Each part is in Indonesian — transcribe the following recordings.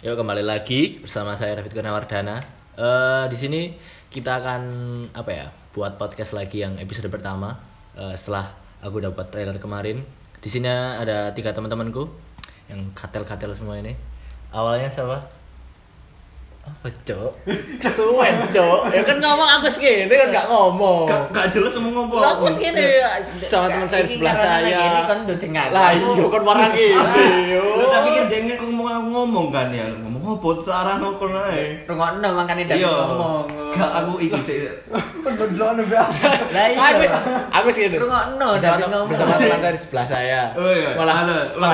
Yuk kembali lagi bersama saya David Gunawardi Eh di sini kita akan apa ya buat podcast lagi yang episode pertama Eh, setelah aku dapat trailer kemarin. Di sini ada tiga teman-temanku yang katel-katel semua ini. Awalnya siapa? Apa cok? Kesuwen cok. Ya kan ngomong aku segini kan nggak ngomong. Gak, gak jelas mau ngomong. Lah aku segini sama teman saya di sebelah saya. Ini kan udah tinggal. Lah iya kan marah gini. yo. Lah, tapi kan dia ngomong aku ngomong kan ya. Ngomong apa tuh arah nongkrong ae. Rungokno makane dari Iya. ngomong. Gak aku ikut sih. Lah iya. Aku wis- aku segini. Tem- ngomong. bersama teman saya di sebelah saya. Oh iya. Malah Halo, ulang,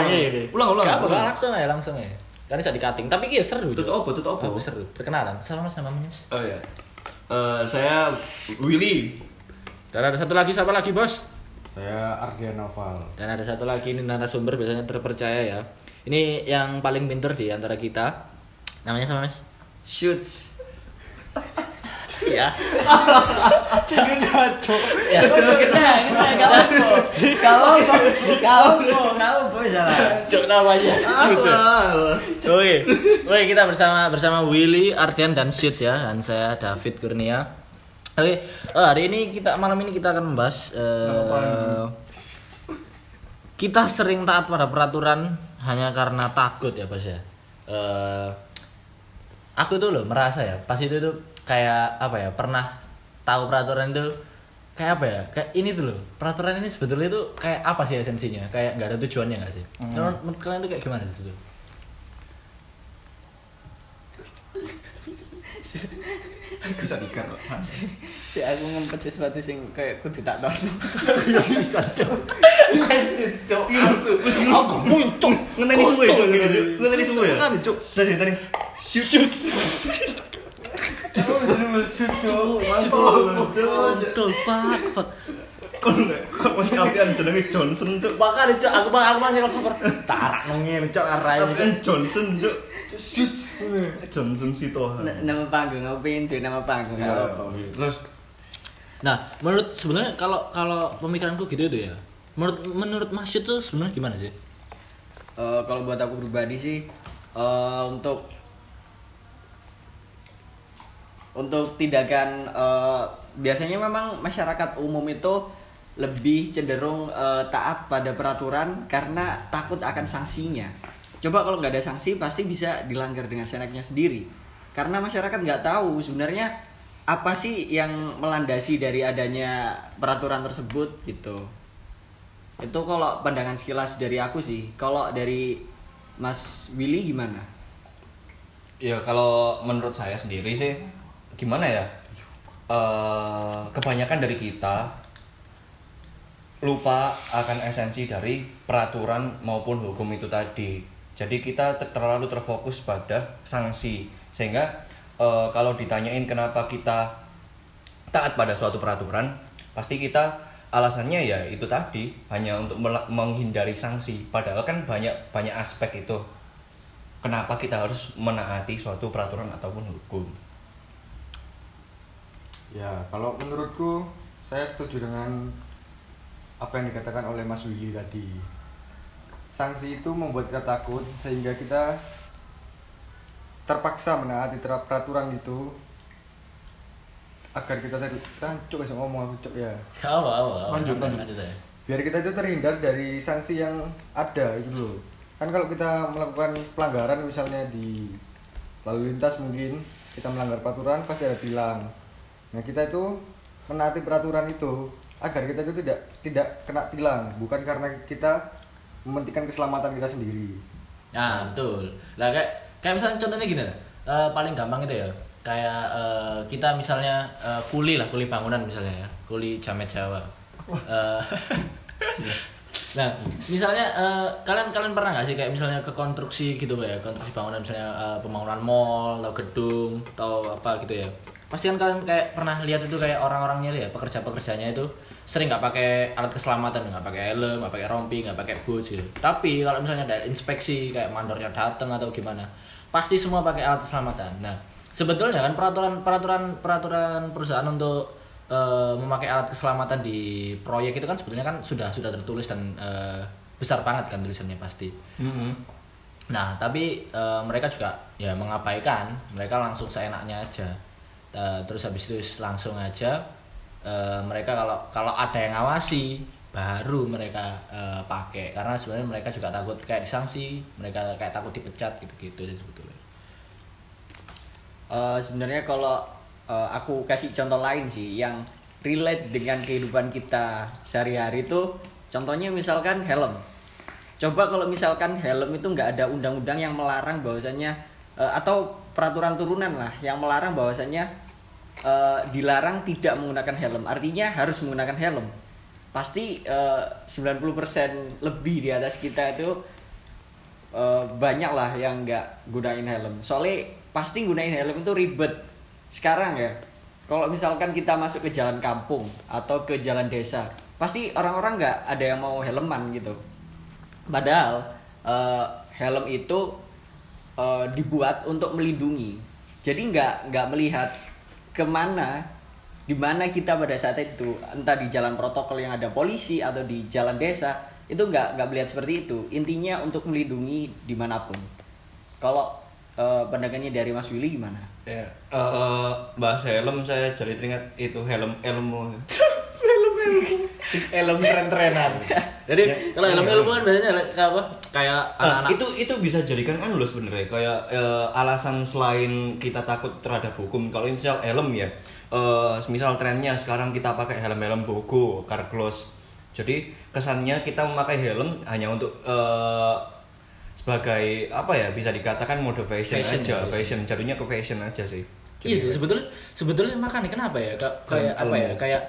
ulang. Ulang, Gak apa, langsung aja, langsung aja. Karena bisa di-cutting, tapi iya seru. Tutup apa? Tutup apa? Oh, seru. Perkenalan. Salam mas namanya mas. Oh iya. Eh, saya Willy. Dan ada satu lagi siapa lagi bos? Saya Ardian Noval. Dan ada satu lagi ini narasumber biasanya terpercaya ya. Ini yang paling pinter di antara kita. Namanya sama mas? Shoots. Iya. Ya. Apa? Kau apa? Kau apa? Kau apa salah? Cok namanya. Oke, oke kita bersama bersama Willy, Ardian dan Shoots ya, dan saya David Kurnia. Oke, eh, hari ini kita malam ini kita akan membahas eh, kita sering taat pada peraturan hanya karena takut ya bos ya. Eh, aku tuh loh merasa ya, pas itu tuh kayak apa ya pernah tahu peraturan itu? Kayak apa ya? Kayak ini tuh loh peraturan ini sebetulnya itu kayak apa sih esensinya? Kayak nggak ada tujuannya nggak sih? Menurut, menurut kalian tuh kayak gimana sih sebetulnya? Bisa dikat kok. Si aku ngempet sesuatu sing kayak kudu tak tahu. bisa cok. cok asu aku muncul Ngeneni suwe, Cuk. Ngeneni suwe ya. kan cok. Tadi tadi. shoot pak pak Kon masih jenenge Johnson, Cuk. aku aku nyelok cover tarak Johnson, Cuk. Johnson Sitohan. N- Nama panggung, aku pengen tuh nama panggung. Ya, Gak apa-apa. Terus nah menurut sebenarnya kalau kalau pemikiranku gitu itu ya menurut menurut Mas tuh sebenarnya gimana sih Eh, kalau buat aku pribadi sih eh, untuk untuk tindakan eh, biasanya memang masyarakat umum itu lebih cenderung eh, taat pada peraturan karena takut akan sanksinya. Coba kalau nggak ada sanksi pasti bisa dilanggar dengan senaknya sendiri. Karena masyarakat nggak tahu sebenarnya apa sih yang melandasi dari adanya peraturan tersebut gitu. Itu kalau pandangan sekilas dari aku sih. Kalau dari Mas Willy gimana? Ya kalau menurut saya sendiri sih gimana ya? Eh, kebanyakan dari kita lupa akan esensi dari peraturan maupun hukum itu tadi. Jadi kita ter- terlalu terfokus pada sanksi sehingga eh, kalau ditanyain kenapa kita taat pada suatu peraturan, pasti kita alasannya ya itu tadi hanya untuk menghindari sanksi. Padahal kan banyak banyak aspek itu kenapa kita harus menaati suatu peraturan ataupun hukum. Ya, kalau menurutku saya setuju dengan apa yang dikatakan oleh Mas Willy tadi. Sanksi itu membuat kita takut sehingga kita terpaksa menaati peraturan itu agar kita tadi cuk bisa ngomong aku cuk ya. apa apa Lanjut, lanjut. lanjut biar kita itu terhindar dari sanksi yang ada itu loh kan kalau kita melakukan pelanggaran misalnya di lalu lintas mungkin kita melanggar peraturan pasti ada tilang nah kita itu menaati peraturan itu agar kita itu tidak tidak kena tilang bukan karena kita mementingkan keselamatan kita sendiri Nah, betul. Lah kayak kayak misalnya contohnya gini. Eh, paling gampang itu ya. Kayak eh, kita misalnya eh, kuli lah, kuli bangunan misalnya ya. Kuli jamet Jawa. Eh, nah, misalnya eh, kalian kalian pernah nggak sih kayak misalnya ke konstruksi gitu ya, konstruksi bangunan misalnya eh, pembangunan mall atau gedung atau apa gitu ya. Pasti kan kalian kayak pernah lihat itu kayak orang-orangnya ya, pekerja-pekerjanya itu sering nggak pakai alat keselamatan, nggak pakai helm, nggak pakai rompi, nggak pakai boots gitu. Tapi kalau misalnya ada inspeksi kayak mandornya datang atau gimana, pasti semua pakai alat keselamatan. Nah, sebetulnya kan peraturan peraturan peraturan perusahaan untuk eh, memakai alat keselamatan di proyek itu kan sebetulnya kan sudah sudah tertulis dan eh, besar banget kan tulisannya pasti. Nah, tapi eh, mereka juga ya mengabaikan, mereka langsung seenaknya aja. Eh, terus habis itu langsung aja eh, mereka kalau kalau ada yang ngawasi baru mereka eh, pakai karena sebenarnya mereka juga takut kayak disanksi, mereka kayak takut dipecat gitu-gitu sebetulnya. Eh, sebenarnya kalau eh, aku kasih contoh lain sih yang relate dengan kehidupan kita sehari-hari itu contohnya misalkan helm coba kalau misalkan helm itu nggak ada undang-undang yang melarang bahwasanya eh, atau peraturan turunan lah yang melarang bahwasanya eh, dilarang tidak menggunakan helm artinya harus menggunakan helm pasti eh, 90% lebih di atas kita itu eh, banyak lah yang nggak gunain helm. Soalnya pasti gunain helm itu ribet. Sekarang ya, kalau misalkan kita masuk ke jalan kampung atau ke jalan desa, pasti orang-orang nggak ada yang mau helman gitu. Padahal eh, helm itu eh, dibuat untuk melindungi. Jadi nggak nggak melihat ke mana di mana kita pada saat itu entah di jalan protokol yang ada polisi atau di jalan desa itu nggak nggak melihat seperti itu intinya untuk melindungi di mana pun kalau eh, pandangannya dari Mas Willy gimana Ya, eh, bahas helm saya jadi teringat itu helm ilmu. Helm tren-trenan. Jadi kalau helm ilmu kan biasanya kayak apa? Kayak Nah, anak-anak. itu itu bisa jadikan anu loh sebenarnya. Kayak eh, alasan selain kita takut terhadap hukum. Kalau misal helm ya eh misal trennya sekarang kita pakai helm-helm bogo car gloss. Jadi kesannya kita memakai helm hanya untuk eh, sebagai apa ya bisa dikatakan mode fashion, Fashion aja. ya, fashion jadinya ke fashion aja sih. Iya sih sebetulnya sebetulnya makanya kenapa ya Ka- kayak apa ya kayak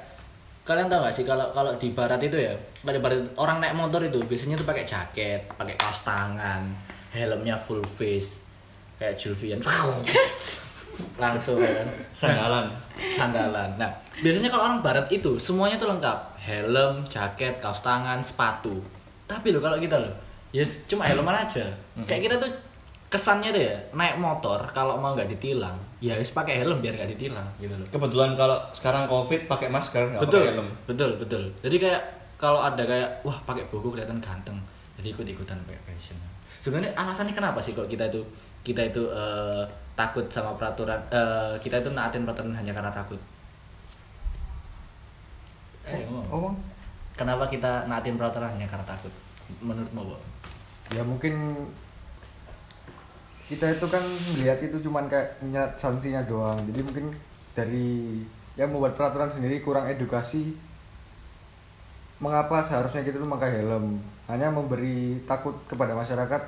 kalian tahu gak sih kalau kalau di barat itu ya kalau di barat orang naik motor itu biasanya tuh pakai jaket pakai kaos tangan helmnya full face kayak Julvian langsung kan? Sandalan sandalan nah biasanya kalau orang barat itu semuanya tuh lengkap. Helm jaket kaos tangan sepatu. Tapi loh kalau kita loh yes cuma helman aja. Kayak kita tuh kesannya tuh ya naik motor kalau mau nggak ditilang ya harus pakai helm biar nggak ditilang gitu loh. Kebetulan kalau sekarang covid pakai masker nggak betul pakai helm. betul betul. Jadi kayak kalau ada kayak wah pakai buku kelihatan ganteng jadi ikut ikutan pakai fashion. Sebenarnya alasannya kenapa sih kalau kita itu kita itu eh, takut sama peraturan eh, kita itu naatin peraturan hanya karena takut? Eh, ngomong. Oh, kenapa kita naatin peraturan hanya karena takut? Menurutmu Bo? ya mungkin kita itu kan melihat itu cuman kayak nyat sanksinya doang. Jadi mungkin dari yang membuat peraturan sendiri kurang edukasi mengapa seharusnya kita tuh pakai helm? Hanya memberi takut kepada masyarakat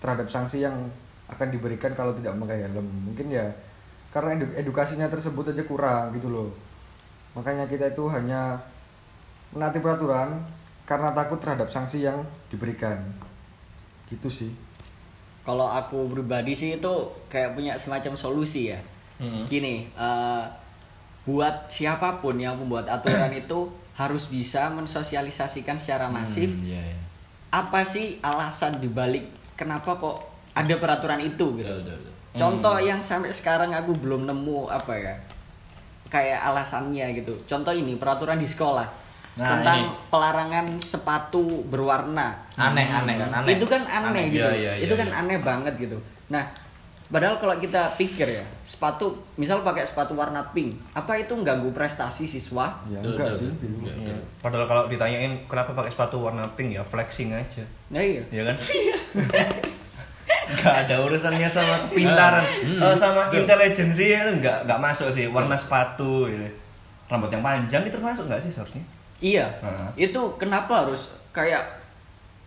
terhadap sanksi yang akan diberikan kalau tidak memakai helm. Mungkin ya karena edu- edukasinya tersebut aja kurang gitu loh. Makanya kita itu hanya menaati peraturan karena takut terhadap sanksi yang diberikan. Gitu sih kalau aku pribadi sih itu kayak punya semacam solusi ya. Hmm. gini eh, buat siapa pun yang membuat aturan itu harus bisa mensosialisasikan secara masif. Hmm, iya, iya. apa sih alasan dibalik kenapa kok ada peraturan itu gitu? Betul, betul, betul. contoh yang sampai sekarang aku belum nemu apa ya? Kayak alasannya gitu. Contoh ini peraturan di sekolah Nah, tentang ini. pelarangan sepatu berwarna. Aneh aneh kan aneh. Itu kan aneh, gitu. Iya, iya, itu iya, kan iya. aneh banget gitu. Nah padahal kalau kita pikir ya sepatu misal pakai sepatu warna pink apa itu mengganggu prestasi siswa? Ya enggak betul, sih betul. betul. padahal kalau ditanyain kenapa pakai sepatu warna pink ya? Flexing aja. Nah iya. Ya kan? Gak ada urusannya sama kepintaran Eh, sama intelijensi ya nggak nggak masuk sih warna sepatu gitu. rambut yang panjang itu termasuk nggak sih seharusnya iya Heeh. itu kenapa harus kayak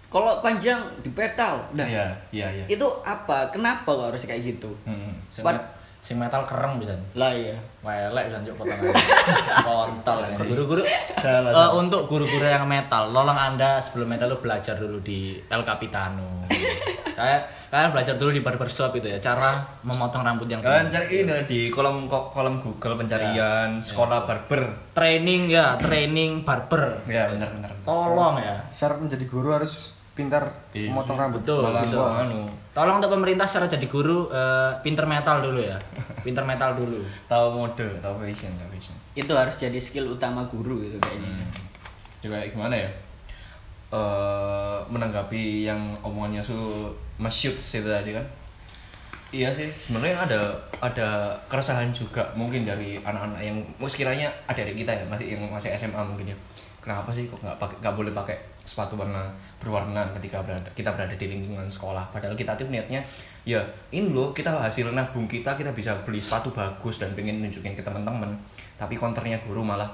kalau panjang di petal nah iya iya iya itu apa kenapa kok harus kayak gitu Hmm. sing, Pad- sing metal kereng bisa lah iya Welek bisa njuk potongan. Kontol ya. Guru-guru salah. untuk guru-guru yang metal, tolong Anda sebelum metal lu belajar dulu di El Capitano. Kayak kalian belajar dulu di barbershop itu ya, cara memotong rambut yang kalian benar. cari ini di kolom ko- kolom Google pencarian sekolah barber Training ya, training barber. ya benar benar Tolong ya. syarat menjadi guru harus pintar Iya, memotong rambut betul, betul. anu Tolong untuk pemerintah secara jadi guru eh, pinter metal dulu ya. Pinter metal dulu. tahu mode tahu fashion tahu fashion itu harus jadi skill utama guru gitu kayaknya juga gimana ya eh menanggapi yang omongannya su Mas itu tadi kan? Iya sih sebenarnya ada ada keresahan juga mungkin dari anak-anak yang sekiranya adik-adik kita ya masih yang masih SMA mungkin ya. Kenapa sih kok nggak pakai nggak boleh pakai sepatu warna berwarna ketika berada kita berada di lingkungan sekolah? Padahal kita tuh niatnya ya ini loh kita hasil nabung kita kita bisa beli sepatu bagus dan pengen nunjukin ke teman-teman. Tapi konternya guru malah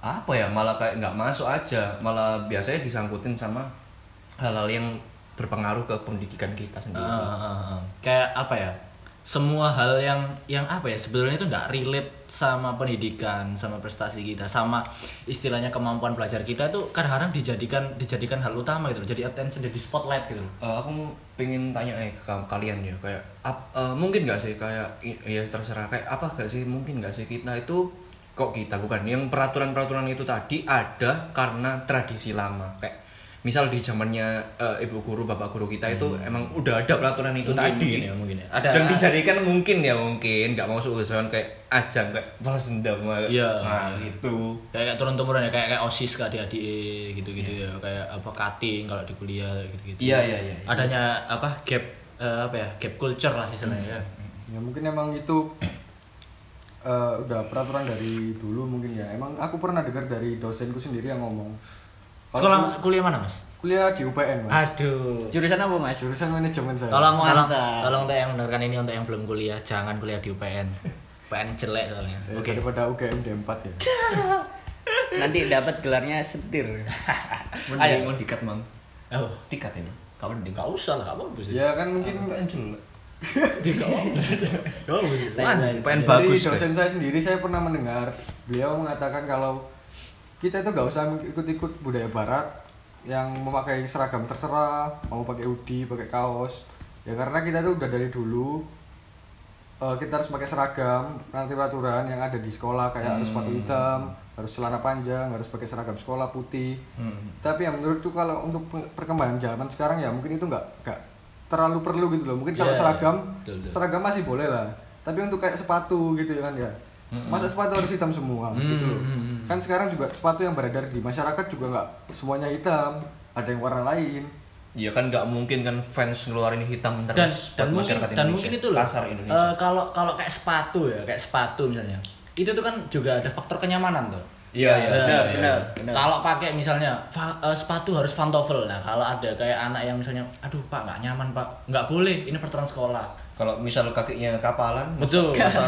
apa ya malah kayak nggak masuk aja. Malah biasanya disangkutin sama hal-hal yang berpengaruh ke pendidikan kita sendiri. Ah, ah, ah. kayak apa ya? Semua hal yang yang apa ya? Sebenarnya itu nggak relate sama pendidikan sama prestasi kita sama istilahnya kemampuan belajar kita itu kadang-kadang dijadikan dijadikan hal utama gitu jadi attention jadi spotlight gitu. Eh, aku mau pengen tanya eh ke kalian ya kayak eh, mungkin nggak sih? Kayak ya terserah. Kayak apa gak sih? Mungkin nggak sih? Kita itu kok kita? Bukan. Yang peraturan-peraturan itu tadi ada karena tradisi lama. Kayak misal di zamannya eh, ibu guru bapak guru kita itu emang udah ada peraturan itu Mungkin, tadi. mungkin ya, mungkin ya. Ada- dan dijadikan mungkin ya mungkin. Nggak mau suuzon kayak ajang kayak balas dendam Iya. nah gitu. Kayak, kayak turun temurun ya kayak kayak osis ke adik-adik gitu-gitu ya. Kayak apa cutting kalau di kuliah gitu-gitu. Iya, iya, iya. adanya apa gap eh, apa ya gap culture lah istilahnya ya. Ya mungkin emang itu eh, udah peraturan dari dulu mungkin ya emang aku pernah dengar dari dosenku sendiri yang ngomong kalau Sekolah kuliah mana mas? kuliah di UPN mas Aduh. Jurusan apa mas? jurusan manajemen saya Tolong tolong tolong untuk yang mendengarkan ini untuk yang belum kuliah jangan kuliah di UPN. UPN jelek soalnya. Ya, Oke. daripada UGM D4 ya Nanti dapat gelarnya setir. ayo mau dikat mang Oh, dikat ini kapan di enggak usah lah, apa bagus. ya kan mungkin jelek Oh, Lain-lain. Pengen dari bagus dosen saya sendiri saya pernah mendengar beliau mengatakan kalau kita itu nggak usah ikut-ikut budaya barat yang memakai seragam terserah mau pakai hoodie pakai kaos. Ya karena kita tuh udah dari dulu eh, kita harus pakai seragam nanti peraturan yang ada di sekolah kayak harus sepatu hitam harus celana panjang harus pakai seragam sekolah putih. Hmm. tapi yang menurutku kalau untuk pe- perkembangan zaman sekarang ya mungkin itu nggak nggak terlalu perlu gitu loh. Mungkin kalau Iya, seragam betul, betul. seragam masih boleh lah. Tapi untuk kayak sepatu gitu ya kan ya. Masa sepatu harus hitam semua Hmm, gitu loh. kan sekarang juga sepatu yang beredar di masyarakat juga nggak semuanya hitam. Ada yang warna lain. Iya kan nggak mungkin kan fans ngeluarin hitam terus dan dan mungkin masyarakat dan mungkin itu loh pasar Indonesia. eh, kalau kalau kayak sepatu ya kayak sepatu misalnya. Itu tuh kan juga ada faktor kenyamanan tuh Iya iya. Iya, benar, iya. benar. benar. Kalau pakai misalnya fa- eh, sepatu harus pantofel. Nah, kalau ada kayak anak yang misalnya, aduh pak nggak nyaman pak, nggak boleh. Ini peraturan sekolah. Kalau misal kakinya kapalan, Betul. masa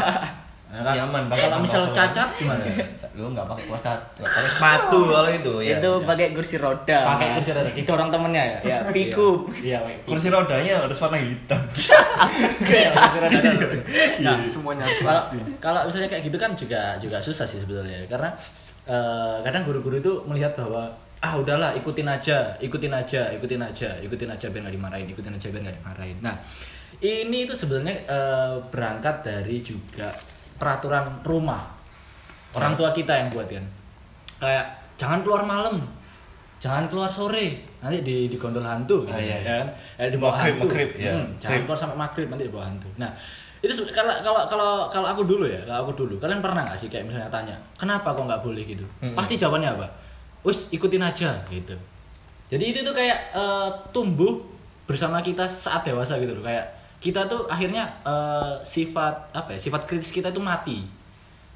Nah, kan- nyaman pakai Kalau misal pantofel. cacat gimana? Lu nggak pakai nggak pakai sepatu kalau itu ya. itu pakai kursi roda. Pakai kursi roda. Didorong temennya ya. Ya, pikup. Iya. Kursi rodanya harus warna hitam. Iya, kursi roda. Nah, semuanya kalau kalau misalnya kayak gitu kan juga juga susah sih sebetulnya karena eh, kadang guru-guru itu melihat bahwa ah udahlah ikutin aja ikutin aja ikutin aja ikutin aja biar nggak dimarahin ikutin aja biar nggak dimarahin. Nah ini itu sebenarnya eh, berangkat dari juga peraturan rumah orang tua kita yang buat kan. Kayak jangan keluar malam jangan keluar sore nanti di di gondol hantu gitu Ah, iya, iya. kan. Eh, di bawah Maghrib, hantu. maghrib, ya. Hmm, jangan keluar sampai maghrib nanti di bawah hantu. Nah itu kalau kalau kalau kalau aku dulu ya kalau aku dulu kalian pernah nggak sih kayak misalnya tanya kenapa kok nggak boleh? gitu. Mm-mm. pasti jawabannya apa? Wis ikutin aja gitu. Jadi itu tuh kayak eh, tumbuh bersama kita saat dewasa gitu loh. Kayak kita tuh akhirnya eh, sifat apa ya sifat kritis kita itu mati.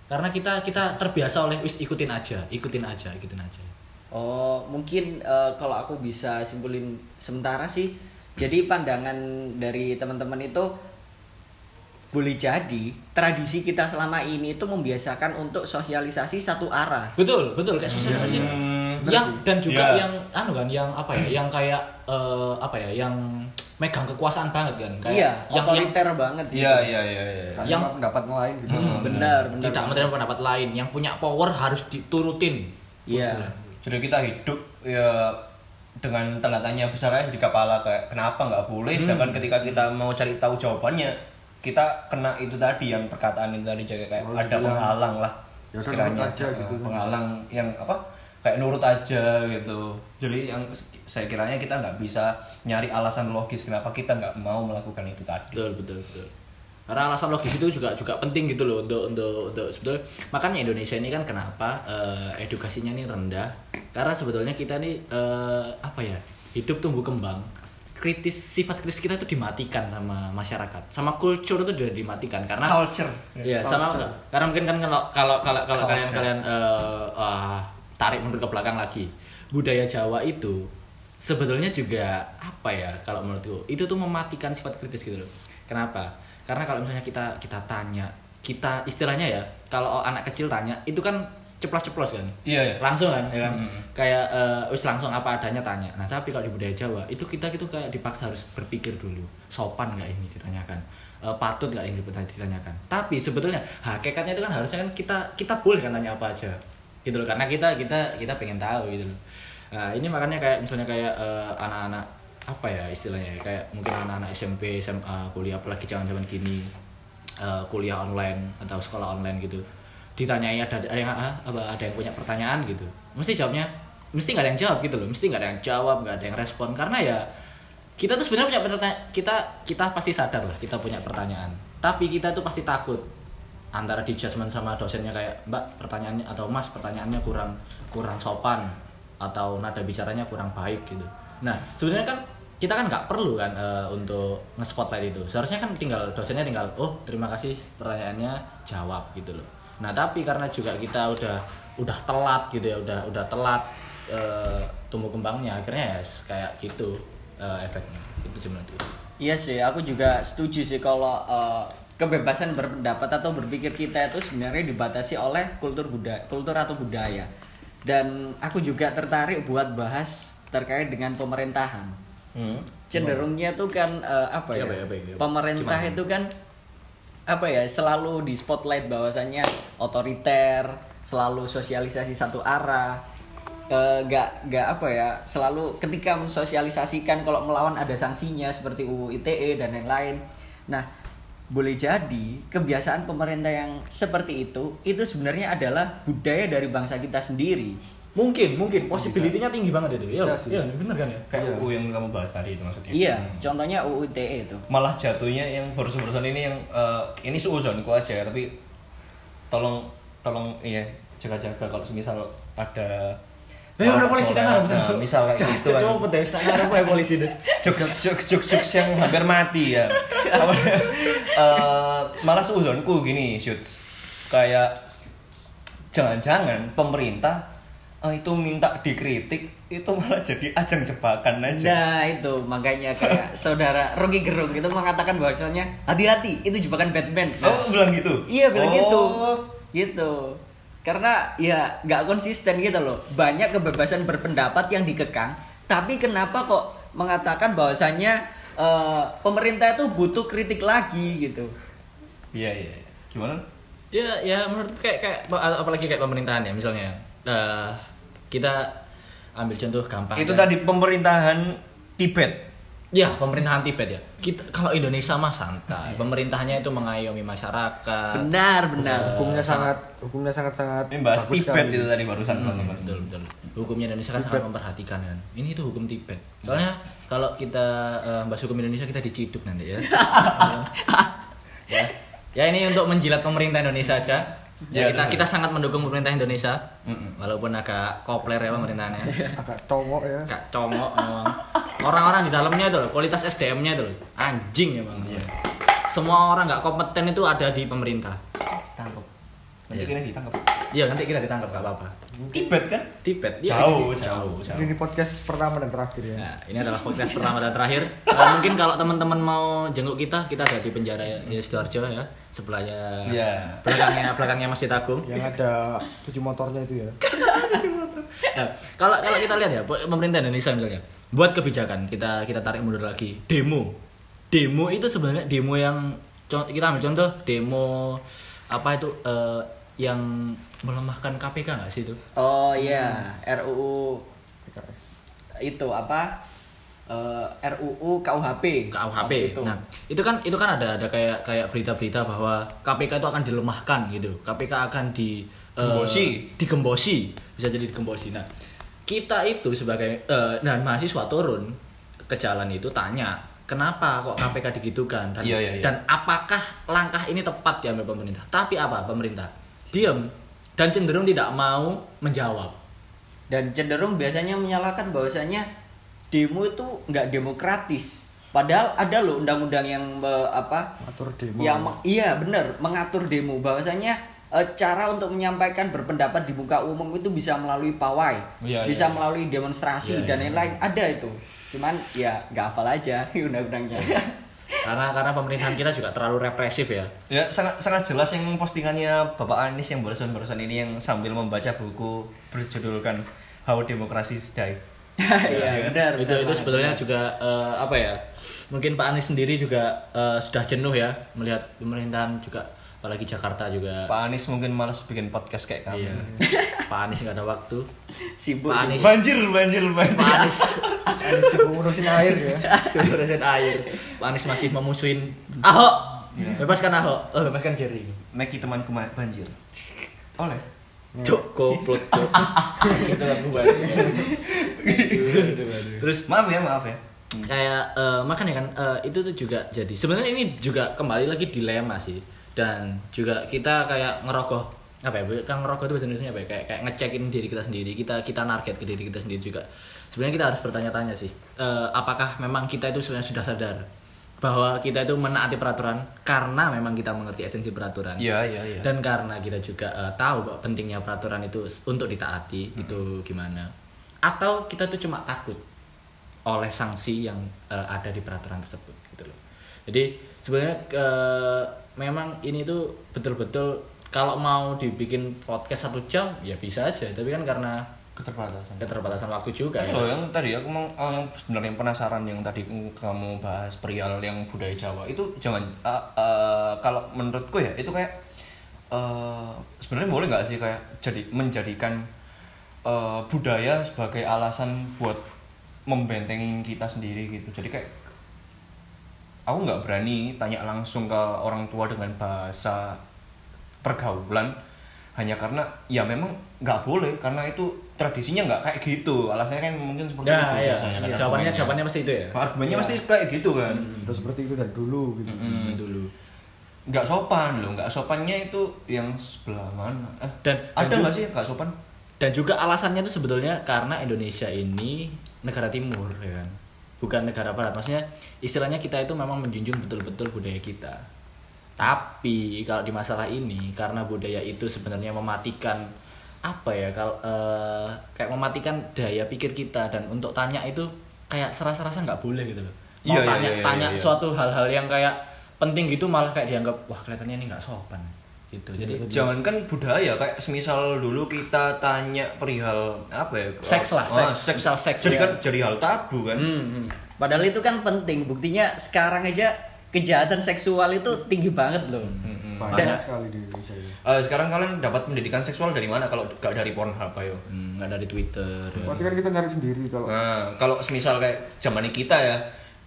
Karena kita kita terbiasa oleh wis ikutin aja ikutin aja ikutin aja. Oh, mungkin eh, kalau aku bisa simpulin sementara sih. Jadi pandangan dari teman-teman itu boleh jadi tradisi kita selama ini itu membiasakan untuk sosialisasi satu arah. betul betul kayak sosialisasi Hmm, yang dan juga Ya. yang anu kan yang apa ya yang kayak eh, apa ya yang megang kekuasaan banget kan kayak Iya, yang, yang otoriter banget. gitu. Iya iya iya. iya. Yang- pendapat lain gitu Hmm, Benar, benar. tidak menerima pendapat lain yang punya power harus diturutin Iya. Jadi kita hidup ya dengan tanda tanya besar aja di kepala kayak kenapa nggak boleh Hmm. sedangkan ketika kita mau cari tahu jawabannya kita kena itu tadi yang perkataan itu tadi kayak Oh, ada penghalang lah ya udah sekiranya aja gitu. eh, penghalang yang apa kayak nurut aja gitu. Jadi yang saya kiranya kita nggak bisa nyari alasan logis kenapa kita nggak mau melakukan itu tadi. Betul betul betul. Karena alasan logis itu juga juga penting gitu loh untuk untuk untuk sebetulnya. Makanya Indonesia ini kan kenapa eh, edukasinya ini rendah? Karena sebetulnya kita ini eh, apa ya hidup tumbuh kembang kritis sifat kritis kita itu dimatikan sama masyarakat sama culture itu udah dimatikan karena culture Iya, sama karena mungkin kan kalau kalau kalau kalau Culture. kalian kalian eh, ah, tarik mundur ke belakang lagi, budaya Jawa itu sebetulnya juga apa ya kalau menurutku itu tuh mematikan sifat kritis gitu loh. Kenapa? Karena kalau misalnya kita kita tanya, kita istilahnya ya, kalau anak kecil tanya, itu kan ceplos-ceplos kan. iya ya Langsung kan, ya kan? Mm. Kayak eh, wis langsung apa adanya tanya. Nah, tapi kalau di budaya Jawa itu kita gitu kayak dipaksa harus berpikir dulu. Sopan nggak ini ditanyakan? Eh, patut nggak ini ditanyakan? Tapi sebetulnya hakikatnya itu kan harusnya kan kita kita boleh kan tanya apa aja. Gitu loh. Karena kita kita kita pengen tahu gitu loh. Nah, ini makanya kayak misalnya kayak eh, anak-anak apa ya istilahnya ya, kayak mungkin anak-anak SMP, SMA, kuliah apalagi zaman-zaman gini eh, kuliah online atau sekolah online gitu. Ditanyai ada ada yang ah, apa ada yang punya pertanyaan? gitu. Mesti jawabnya mesti nggak ada yang jawab gitu loh. Mesti nggak ada yang jawab nggak ada yang respon. Karena ya kita tuh sebenarnya punya pertanyaan kita kita pasti sadar lah kita punya pertanyaan. Tapi kita tuh pasti takut antara di judgement sama dosennya kayak mbak pertanyaannya atau mas pertanyaannya kurang kurang sopan atau nada bicaranya kurang baik gitu. Nah sebenarnya kan kita kan nggak perlu kan eh, untuk nge-spotlight itu seharusnya kan tinggal dosennya tinggal oh terima kasih pertanyaannya jawab gitu loh nah tapi karena juga kita udah udah telat gitu ya udah udah telat eh, tumbuh kembangnya akhirnya ya kayak gitu eh, efeknya itu menurutku Iya sih, aku juga setuju sih kalau eh, kebebasan berpendapat atau berpikir kita itu sebenarnya dibatasi oleh kultur budaya, kultur atau budaya. Dan aku juga tertarik buat bahas terkait dengan pemerintahan. Hmm. Cenderungnya tuh kan eh, apa ya? Iya, Apa ya, apa ya? Pemerintah Gimana? itu kan apa ya? Selalu di spotlight bahwasannya otoriter, selalu sosialisasi satu arah. Eh, nggak nggak apa ya selalu ketika mensosialisasikan kalau melawan ada sanksinya seperti UU ITE dan lain-lain nah boleh jadi kebiasaan pemerintah yang seperti itu itu sebenarnya adalah budaya dari bangsa kita sendiri mungkin mungkin. Possibility-nya tinggi banget itu. Iya iya bener kan ya? Kayak Iya. UU yang kamu bahas tadi itu maksudnya. Iya contohnya UU ITE itu. Malah jatuhnya yang barusan-barusan ini yang eh, ini suuzonku aja tapi tolong tolong iya jaga-jaga kalau misal ada Eh, orang polisi dengar bisa. nah, misal kayak gitu kan. Coba deh, setengah orang kayak polisi deh. jokes jokes jokes jokes yang hampir mati ya. Apa, eh, malah seuzonku gini shoots kayak jangan-jangan pemerintah eh, itu minta dikritik itu malah jadi ajang jebakan aja Nah itu makanya kayak saudara Rocky Gerung itu mengatakan bahwasanya hati-hati itu jebakan Batman. Nah, oh bilang gitu Iya bilang Oh. gitu, gitu. Karena ya nggak konsisten gitu loh. Banyak kebebasan berpendapat yang dikekang, tapi kenapa kok mengatakan bahwasannya eh, pemerintah itu butuh kritik lagi gitu? iya iya iya. gimana Ya, ya menurut kayak kayak apalagi kayak pemerintahan ya misalnya. Eh, kita ambil contoh gampang. itu aja. tadi pemerintahan Tibet Ya, pemerintahan Tibet ya. Kita kalau Indonesia mah santai. Pemerintahnya itu mengayomi masyarakat. Benar benar. Eh, hukumnya sangat- sangat hukumnya sangat sangat ini bahas bagus Tibet sekali. itu tadi barusan Hmm, teman-teman betul betul. Hukumnya Indonesia kan sangat memperhatikan kan. Ini itu hukum Tibet. Soalnya kalau kita eh, bahas hukum Indonesia kita diciduk nanti ya. ya. Ya ini untuk menjilat pemerintah Indonesia aja. Ya, Ya, kita kita sangat mendukung pemerintah Indonesia. Walaupun agak kopler ya pemerintahnya. agak congok ya Agak congok memang. Orang-orang di dalamnya itu loh, kualitas SDM-nya itu loh. Anjing emang. Iya. Semua orang nggak kompeten itu ada di pemerintah. tangkap nanti Iya. kira ditangkap Iya, nanti kita ditangkap gak apa-apa. Tibet kan Tibet. ya, Jauh, ini- jauh, jauh. ini podcast pertama dan terakhir ya Nah, ini adalah podcast pertama dan terakhir. Eh, mungkin kalau teman-teman mau jenguk kita, kita ada di penjara ya, Sidoarjo ya, sebelahnya Iya. belakangnya belakangnya Masjid Agung. yang ada cuci motornya itu ya Nah, kalau kalau kita lihat ya, pemerintah Indonesia misalnya, buat kebijakan kita kita tarik mundur lagi, demo. Demo itu sebenarnya demo yang kita ambil contoh demo apa itu eh, yang melemahkan KPK nggak sih itu? Oh iya RUU PKS. itu apa? Eh, RUU KUHP. KUHP. Itu. Nah, itu kan itu kan ada ada kayak kayak berita-berita bahwa KPK itu akan dilemahkan gitu. KPK akan di Gembosi. digembosi, bisa jadi digembosi. Nah, kita itu sebagai eh, dan mahasiswa turun ke jalan itu tanya, kenapa kok KPK digitukan dan Iya, iya, iya. dan apakah langkah ini tepat diambil pemerintah? Tapi apa pemerintah? Diam dan cenderung tidak mau menjawab. dan cenderung biasanya menyalahkan bahwasanya demo itu nggak demokratis padahal ada loh undang-undang yang apa Atur demo. yang iya benar mengatur demo bahwasanya eh, cara untuk menyampaikan berpendapat di muka umum itu bisa melalui pawai Iya, bisa iya. melalui demonstrasi Iya, dan iya. lain-lain ada itu cuman ya nggak hafal aja undang-undangnya karena karena pemerintahan kita juga terlalu represif ya. Ya sangat sangat jelas yang postingannya Bapak Anies yang barusan-barusan ini yang sambil membaca buku berjudulkan How Democracy Die. iya benar itu benar itu sebetulnya juga eh, apa ya mungkin Pak Anies sendiri juga eh, sudah jenuh ya melihat pemerintahan juga apalagi Jakarta juga Pak Anies mungkin malas bikin podcast kayak kami. iya Pak Anies nggak ada waktu sibuk Pak Anies Banjir, banjir, banjir. Pak Anies sibuk ngurusin air ya. Suruh air Pak Anies masih memusuhin Ahok bebaskan Ahok oh, bebaskan Jerry Meki temanku ma- banjir. Oleh. Cuk, goblok, cuk. Gitu kan gue. Terus Maaf ya, maaf ya. kayak eh, makanya kan eh, itu tuh juga jadi sebenarnya ini juga kembali lagi dilema sih dan juga kita kayak ngerogoh apa ya kan ngerogoh itu bahasa Indonesia apa ya? Kayak kayak ngecekin diri kita sendiri. Kita kita target ke diri kita sendiri juga. Sebenarnya kita harus bertanya-tanya sih eh, apakah memang kita itu sebenarnya sudah sadar bahwa kita itu menaati peraturan karena memang kita mengerti esensi peraturan. Iya, iya, iya. dan karena kita juga eh, tahu bahwa pentingnya peraturan itu untuk ditaati Hmm. itu gimana. Atau kita tuh cuma takut oleh sanksi yang eh, ada di peraturan tersebut gitu loh. Jadi sebenarnya eh, memang ini tuh betul-betul kalau mau dibikin podcast satu jam ya bisa aja. Tapi kan karena Keterbatasan. keterbatasan waktu juga ya. Loh, yang tadi aku mau oh, yang sebenarnya penasaran yang tadi kamu bahas perihal yang budaya Jawa itu jangan uh, uh, kalau menurutku ya itu kayak uh, sebenarnya boleh nggak sih kayak jadi menjadikan uh, budaya sebagai alasan buat membentengin kita sendiri gitu? Jadi kayak aku nggak berani tanya langsung ke orang tua dengan bahasa pergaulan. Hanya karena ya memang nggak boleh karena itu tradisinya nggak kayak gitu. Alasannya kan mungkin seperti ya, itu ya. biasanya kan jawabannya argumennya. jawabannya pasti itu ya? Argumennya Ya. pasti kayak gitu kan. Udah seperti itu dari dulu gitu. Hmm, dulu. Nggak sopan loh nggak sopannya itu yang sebelah mana? Eh, Dan- ada nggak sih nggak sopan? dan juga alasannya itu sebetulnya karena Indonesia ini negara timur ya kan bukan negara barat. Maksudnya istilahnya kita itu memang menjunjung betul-betul budaya kita. Tapi kalau di masalah ini karena budaya itu sebenarnya mematikan apa ya kalau eh, kayak mematikan daya pikir kita dan untuk tanya itu kayak serasa-rasa nggak boleh gitu loh. Mau Iya, iya, tanya iya, tanya iya, iya. suatu hal-hal yang kayak penting gitu malah kayak dianggap wah kelihatannya ini nggak sopan gitu jadi jangankan budaya kayak semisal dulu kita tanya perihal apa ya Seks lah, Ah, seks. Misal seks, jadi ya. kan jadi hal tabu kan Hmm, hmm. Padahal itu kan penting. Buktinya sekarang aja kejahatan seksual itu tinggi banget loh. Mm-mm. Banyak Dan- sekali di Indonesia ini. Eh, sekarang kalian dapat pendidikan seksual dari mana kalau gak dari Pornhub ayo Hmm, nggak dari Twitter. ya. Pasti kan kita nyari sendiri kalau Nah, kalau semisal kayak zamannya kita ya,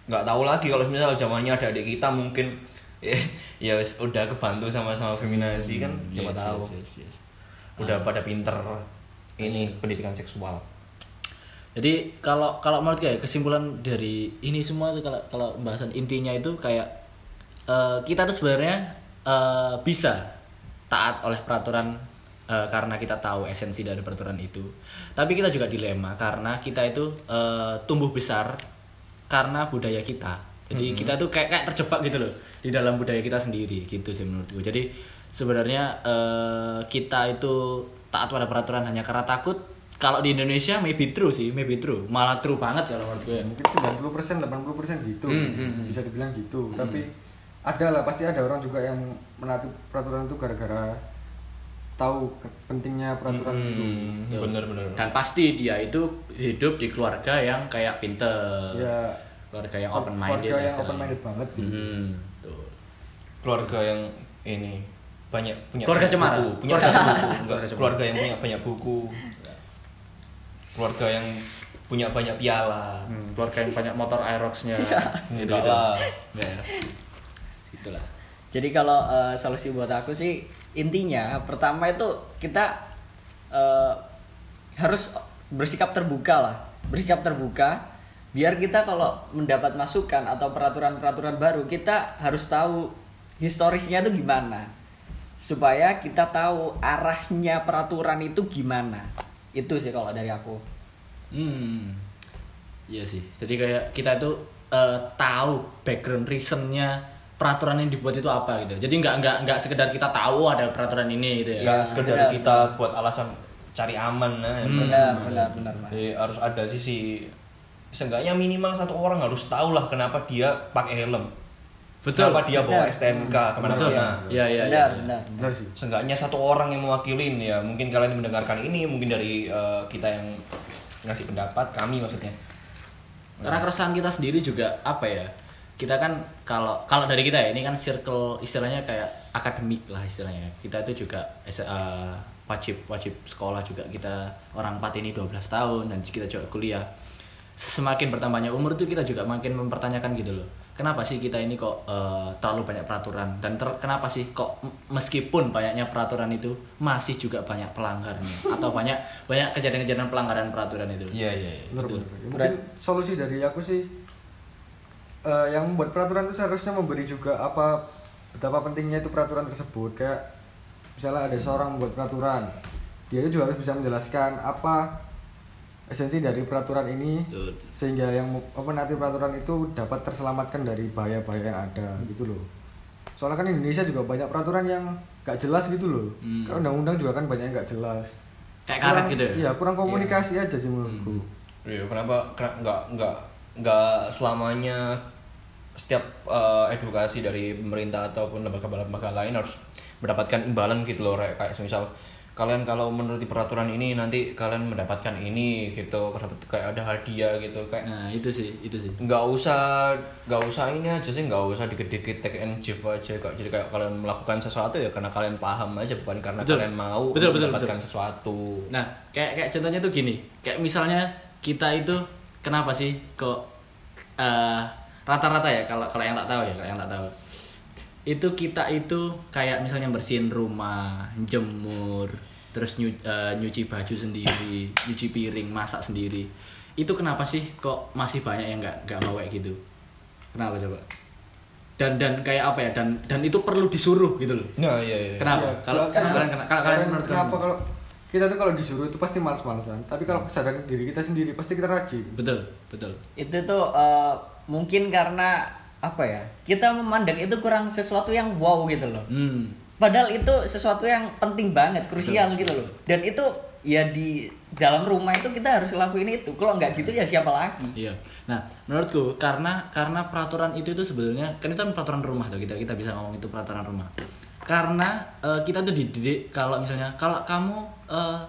nggak tahu lagi kalau semisal zamannya ada adik kita mungkin ya, wis udah kebantu sama sama feminasi kan, siapa Yes, tahu. yes, yes, yes. Udah pada pinter ini pendidikan seksual. Jadi kalau kalau menurut gue ya, kesimpulan dari ini semua tuh kalau kalau pembahasan intinya itu kayak eh, kita tuh sebenarnya eh, bisa taat oleh peraturan eh, karena kita tahu esensi dari peraturan itu. Tapi kita juga dilema karena kita itu eh, tumbuh besar karena budaya kita. Jadi kita tuh kayak kayak terjebak gitu loh di dalam budaya kita sendiri gitu sih menurut gue. Jadi sebenarnya eh, kita itu taat pada peraturan hanya karena takut. Kalau di Indonesia maybe true sih, maybe true. Malah true banget kalau menurut gue. mungkin 90% 80% gitu. Hmm, hmm, hmm. Bisa dibilang gitu. Tapi ada lah pasti ada orang juga yang menaati peraturan itu gara-gara tahu pentingnya peraturan itu. Hmm, Tuh. bener-bener. Dan pasti dia itu hidup di keluarga yang kayak pinter. Ya Keluarga yang open minded. keluarga yang open minded banget gitu. Hmm, tuh. Keluarga yang ini banyak punya Keluarga banyak cemara. buku, punya Keluarga buku, enggak, Keluarga keluarga yang punya banyak buku. Keluarga yang punya banyak piala. Hmm, keluarga yang banyak motor Aerox-nya. gitu, Enggak lah. Enggak ya. Itulah. Jadi kalau eh, solusi buat aku sih intinya pertama itu kita eh, harus bersikap terbuka lah, bersikap terbuka biar kita kalau mendapat masukan atau peraturan-peraturan baru kita harus tahu historisnya itu gimana supaya kita tahu arahnya peraturan itu gimana itu sih kalau dari aku Hmm. Iya sih. Jadi kayak kita itu eh, tahu background reasonnya peraturan yang dibuat itu apa gitu. Jadi nggak nggak nggak sekedar kita tahu ada peraturan ini gitu ya. Nggak sekedar benar. kita buat alasan cari aman nah. Hmm. benar benar benar Mas. Jadi harus ada sisi seenggaknya minimal satu orang harus tahu lah kenapa dia pakai helm. Betul. Kenapa dia bawa Benar. STNK Betul. ke mana-mana. Iya iya. benar iya. benar Benar sih. Seenggaknya satu orang yang mewakilin ya. Mungkin kalian mendengarkan ini, mungkin dari eh, kita yang ngasih pendapat, kami maksudnya. Karena keresahan kita sendiri juga apa ya? Kita kan kalau kalau dari kita ya ini kan circle istilahnya kayak akademik lah istilahnya. Kita itu juga eh, wajib wajib sekolah juga kita orang empat ini 12 tahun dan kita juga kuliah. Semakin bertambahnya umur tuh kita juga makin mempertanyakan gitu loh. Kenapa sih kita ini kok eh, terlalu banyak peraturan dan ter- kenapa sih kok meskipun banyaknya peraturan itu masih juga banyak pelanggarnya atau banyak banyak kejadian-kejadian pelanggaran peraturan itu. Iya, iya, iya. Ya, Mungkin solusi dari aku sih eh, yang membuat peraturan itu seharusnya memberi juga apa betapa pentingnya itu peraturan tersebut kayak misalnya ada seorang membuat peraturan dia itu juga harus bisa menjelaskan apa esensi dari peraturan ini Betul. sehingga yang apa nanti peraturan itu dapat terselamatkan dari bahaya-bahaya yang ada gitu loh. Soalnya kan Indonesia juga banyak peraturan yang gak jelas gitu loh. Hmm. Kayak undang-undang juga kan banyak yang gak jelas. Kayak karet Kurang- gitu ya? iya kurang komunikasi aja sih menurutku. Iya, kenapa kena- nggak nggak nggak selamanya setiap eh, edukasi dari pemerintah ataupun lembaga-lembaga lain harus mendapatkan imbalan gitu loh kayak misal kalian kalau menuruti peraturan ini nanti kalian mendapatkan ini gitu dapat kayak ada hadiah gitu kayak Nah itu sih, itu sih. nggak usah nggak usah ini aja sih nggak usah dikit-dikit take and give aja kok jadi kayak kalian melakukan sesuatu ya karena kalian paham aja bukan karena Betul. kalian mau Betul, betul, mendapatkan betul. sesuatu Nah kayak kayak contohnya tuh gini, kayak misalnya kita itu kenapa sih kok eh, rata-rata ya kalau kalau yang tak tahu ya kalau yang tak tahu itu kita itu kayak misalnya bersihin rumah, jemur, terus nyu- eh, nyuci baju sendiri, nyuci piring, masak sendiri. Itu kenapa sih kok masih banyak yang nggak nggak mau kayak gitu? Kenapa coba? Dan dan kayak apa ya? Dan dan itu perlu disuruh gitu loh. nah iya iya Kenapa? Iya, kalau kalian kalau kalian Kalian menurut kenapa kalau kita tuh kalau disuruh itu pasti males-malesan tapi kalau kesadaran diri kita sendiri pasti kita rajin betul betul itu tuh eh, mungkin karena apa ya kita memandang itu kurang sesuatu yang wow gitu loh. Hmm. Padahal itu sesuatu yang penting banget krusial gitu loh. Dan itu ya di dalam rumah itu kita harus lakuin itu. Kalau nggak gitu ya siapa lagi? Iya. Nah menurutku karena karena peraturan itu itu sebetulnya kan itu kan peraturan rumah tuh kita kita bisa ngomong itu peraturan rumah. Karena eh, kita tuh dididik kalau misalnya kalau kamu eh,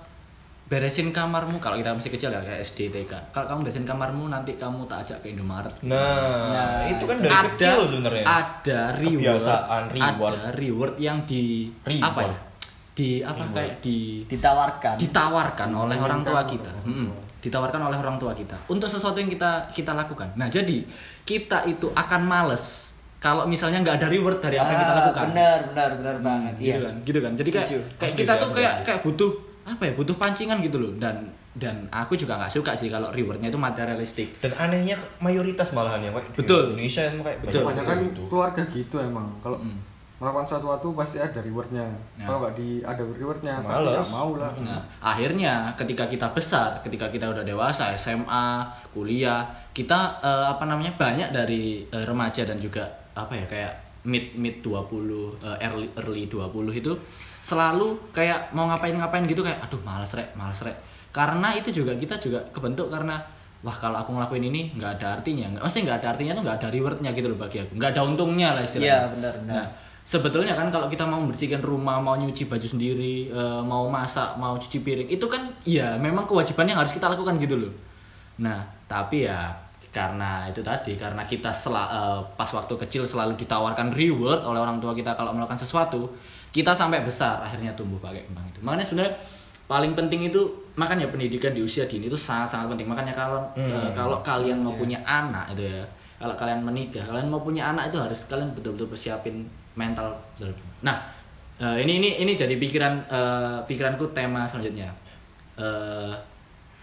beresin kamarmu kalau kita masih kecil ya kayak SD TK kalau kamu beresin kamarmu nanti kamu tak ajak ke Indomaret. Nah, Nah, itu kan dari kecil sebenarnya. ada reward, Kebiasaan reward. ada reward yang di Reward. apa ya? Di apa kayak di ditawarkan. Ditawarkan oleh orang tua kita. Tua. ditawarkan oleh orang tua kita. Untuk sesuatu yang kita kita lakukan. Nah jadi kita itu akan males kalau misalnya nggak ada reward dari apa yang kita Ah, lakukan. benar benar benar Hmm, banget. gitu iya. kan gitu kan. Jadi kayak kayak kita tuh kayak kayak butuh apa ya butuh pancingan gitu loh dan dan aku juga nggak suka sih kalau rewardnya itu materialistik Dan anehnya mayoritas malahan ya, Pak. Di Betul. Indonesia emang kayak Betul. banyak kebanyakan gitu. keluarga gitu emang kalau Mm. melakukan sesuatu pasti ada rewardnya Ya. kalau nggak di ada rewardnya pasti Males. nggak mau lah Nah, akhirnya ketika kita besar, ketika kita udah dewasa, SMA, kuliah, kita eh, apa namanya banyak dari eh, remaja dan juga apa ya kayak mid mid 20 eh, early early 20 itu selalu kayak mau ngapain-ngapain gitu kayak aduh males rek, males rek. Karena itu juga kita juga kebentuk karena wah kalau aku ngelakuin ini nggak ada artinya, nggak mesti nggak ada artinya tuh nggak ada rewardnya gitu loh bagi aku, nggak ada untungnya lah istilahnya. Iya, benar, benar. Nah, sebetulnya kan kalau kita mau membersihkan rumah, mau nyuci baju sendiri, eh, mau masak, mau cuci piring, itu kan ya memang kewajiban yang harus kita lakukan gitu loh. Nah, tapi ya karena itu tadi, karena kita sela- eh, pas waktu kecil selalu ditawarkan reward oleh orang tua kita kalau melakukan sesuatu, kita sampai besar akhirnya tumbuh pakai kembang itu. Makanya sebenarnya paling penting itu makanya pendidikan di usia dini itu sangat-sangat penting. Makanya kalau eh, kalau kalian mau punya anak itu ya, kalau kalian menikah, kalian mau punya anak itu harus kalian betul-betul persiapin mental betul. Nah, eh, ini ini ini jadi pikiran eh, pikiranku tema selanjutnya. Eh,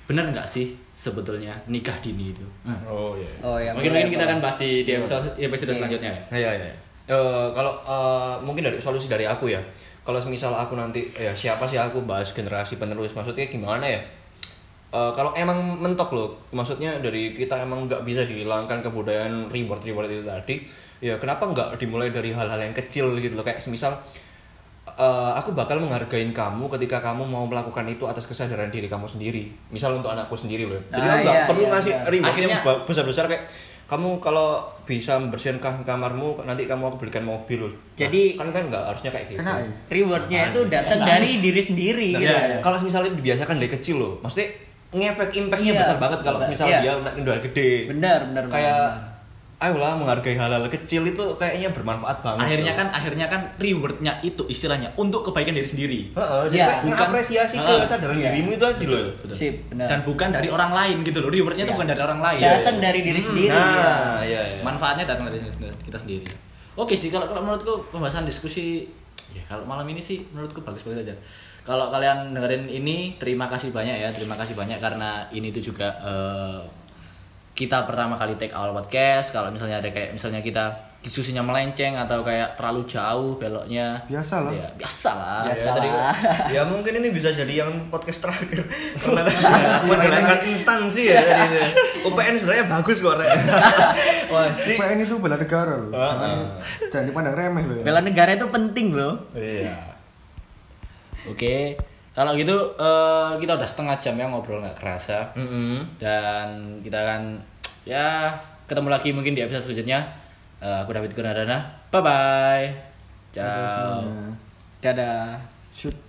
bener nggak sih sebetulnya nikah dini itu? Nah, Oh iya. oh ya mungkin mungkin kita akan bahas di, di episode, episode Iya. selanjutnya ya. Iya iya. Eh, kalau eh, mungkin dari solusi dari aku ya. Kalau misal aku nanti ya siapa sih aku bahas generasi penerus maksudnya gimana ya? eh, kalau emang mentok loh maksudnya dari kita emang nggak bisa dihilangkan kebudayaan reward reward itu tadi ya kenapa nggak dimulai dari hal-hal yang kecil gitu loh kayak semisal eh, aku bakal menghargain kamu ketika kamu mau melakukan itu atas kesadaran diri kamu sendiri misal untuk anakku sendiri loh jadi Ah, aku nggak iya, perlu iya, ngasih iya. reward yang Akhirnya- besar besar kayak kamu kalau bisa membersihkan kamarmu nanti kamu aku belikan mobil Nah, Jadi- kan kan nggak harusnya kayak gitu ya? Rewardnya itu datang dari diri sendiri Nah, gitu. iya, iya. kalau misalnya dibiasakan dari kecil loh maksudnya ngefek impactnya Iya. besar banget kalau Iya. misalnya Iya. dia udah gede Benar, benar. kayak benar. Ayolah menghargai hal-hal kecil itu kayaknya bermanfaat banget akhirnya loh. kan akhirnya kan rewardnya itu istilahnya untuk kebaikan diri sendiri Heeh, jadi Iya, kayak bukan- ngapresiasi Heeh, kesadaran iya. dirimu itu aja loh. Sip, benar. dan bukan dari orang lain gitu loh rewardnya itu Iya. bukan dari orang lain Datang dari diri sendiri. ya. nah iya iya manfaatnya datang dari kita sendiri oke sih kalau kalau menurutku pembahasan diskusi ya kalau malam ini sih menurutku bagus-bagus aja kalau kalian dengerin ini terima kasih banyak ya terima kasih banyak karena ini tuh juga eh, kita pertama kali take awal podcast kalau misalnya ada kayak misalnya kita diskusinya melenceng atau kayak terlalu jauh beloknya Biasa lah. ya biasa lah Biasa. Ya, tadi ya mungkin ini bisa jadi yang podcast terakhir karena tadi menjalankan instansi ya tadi ya. UPN sebenarnya bagus kok Rek. wah sih PN itu bela negara loh. Ah, Jangan, ah. jangan dipandang remeh loh. ya. Bela negara itu penting loh. iya oke kalau gitu eh, kita udah setengah jam ya ngobrol nggak kerasa Mm-mm. dan kita akan ya ketemu lagi mungkin di episode selanjutnya. Eh, aku David Gunadana bye bye ciao. Dadah. Shoot.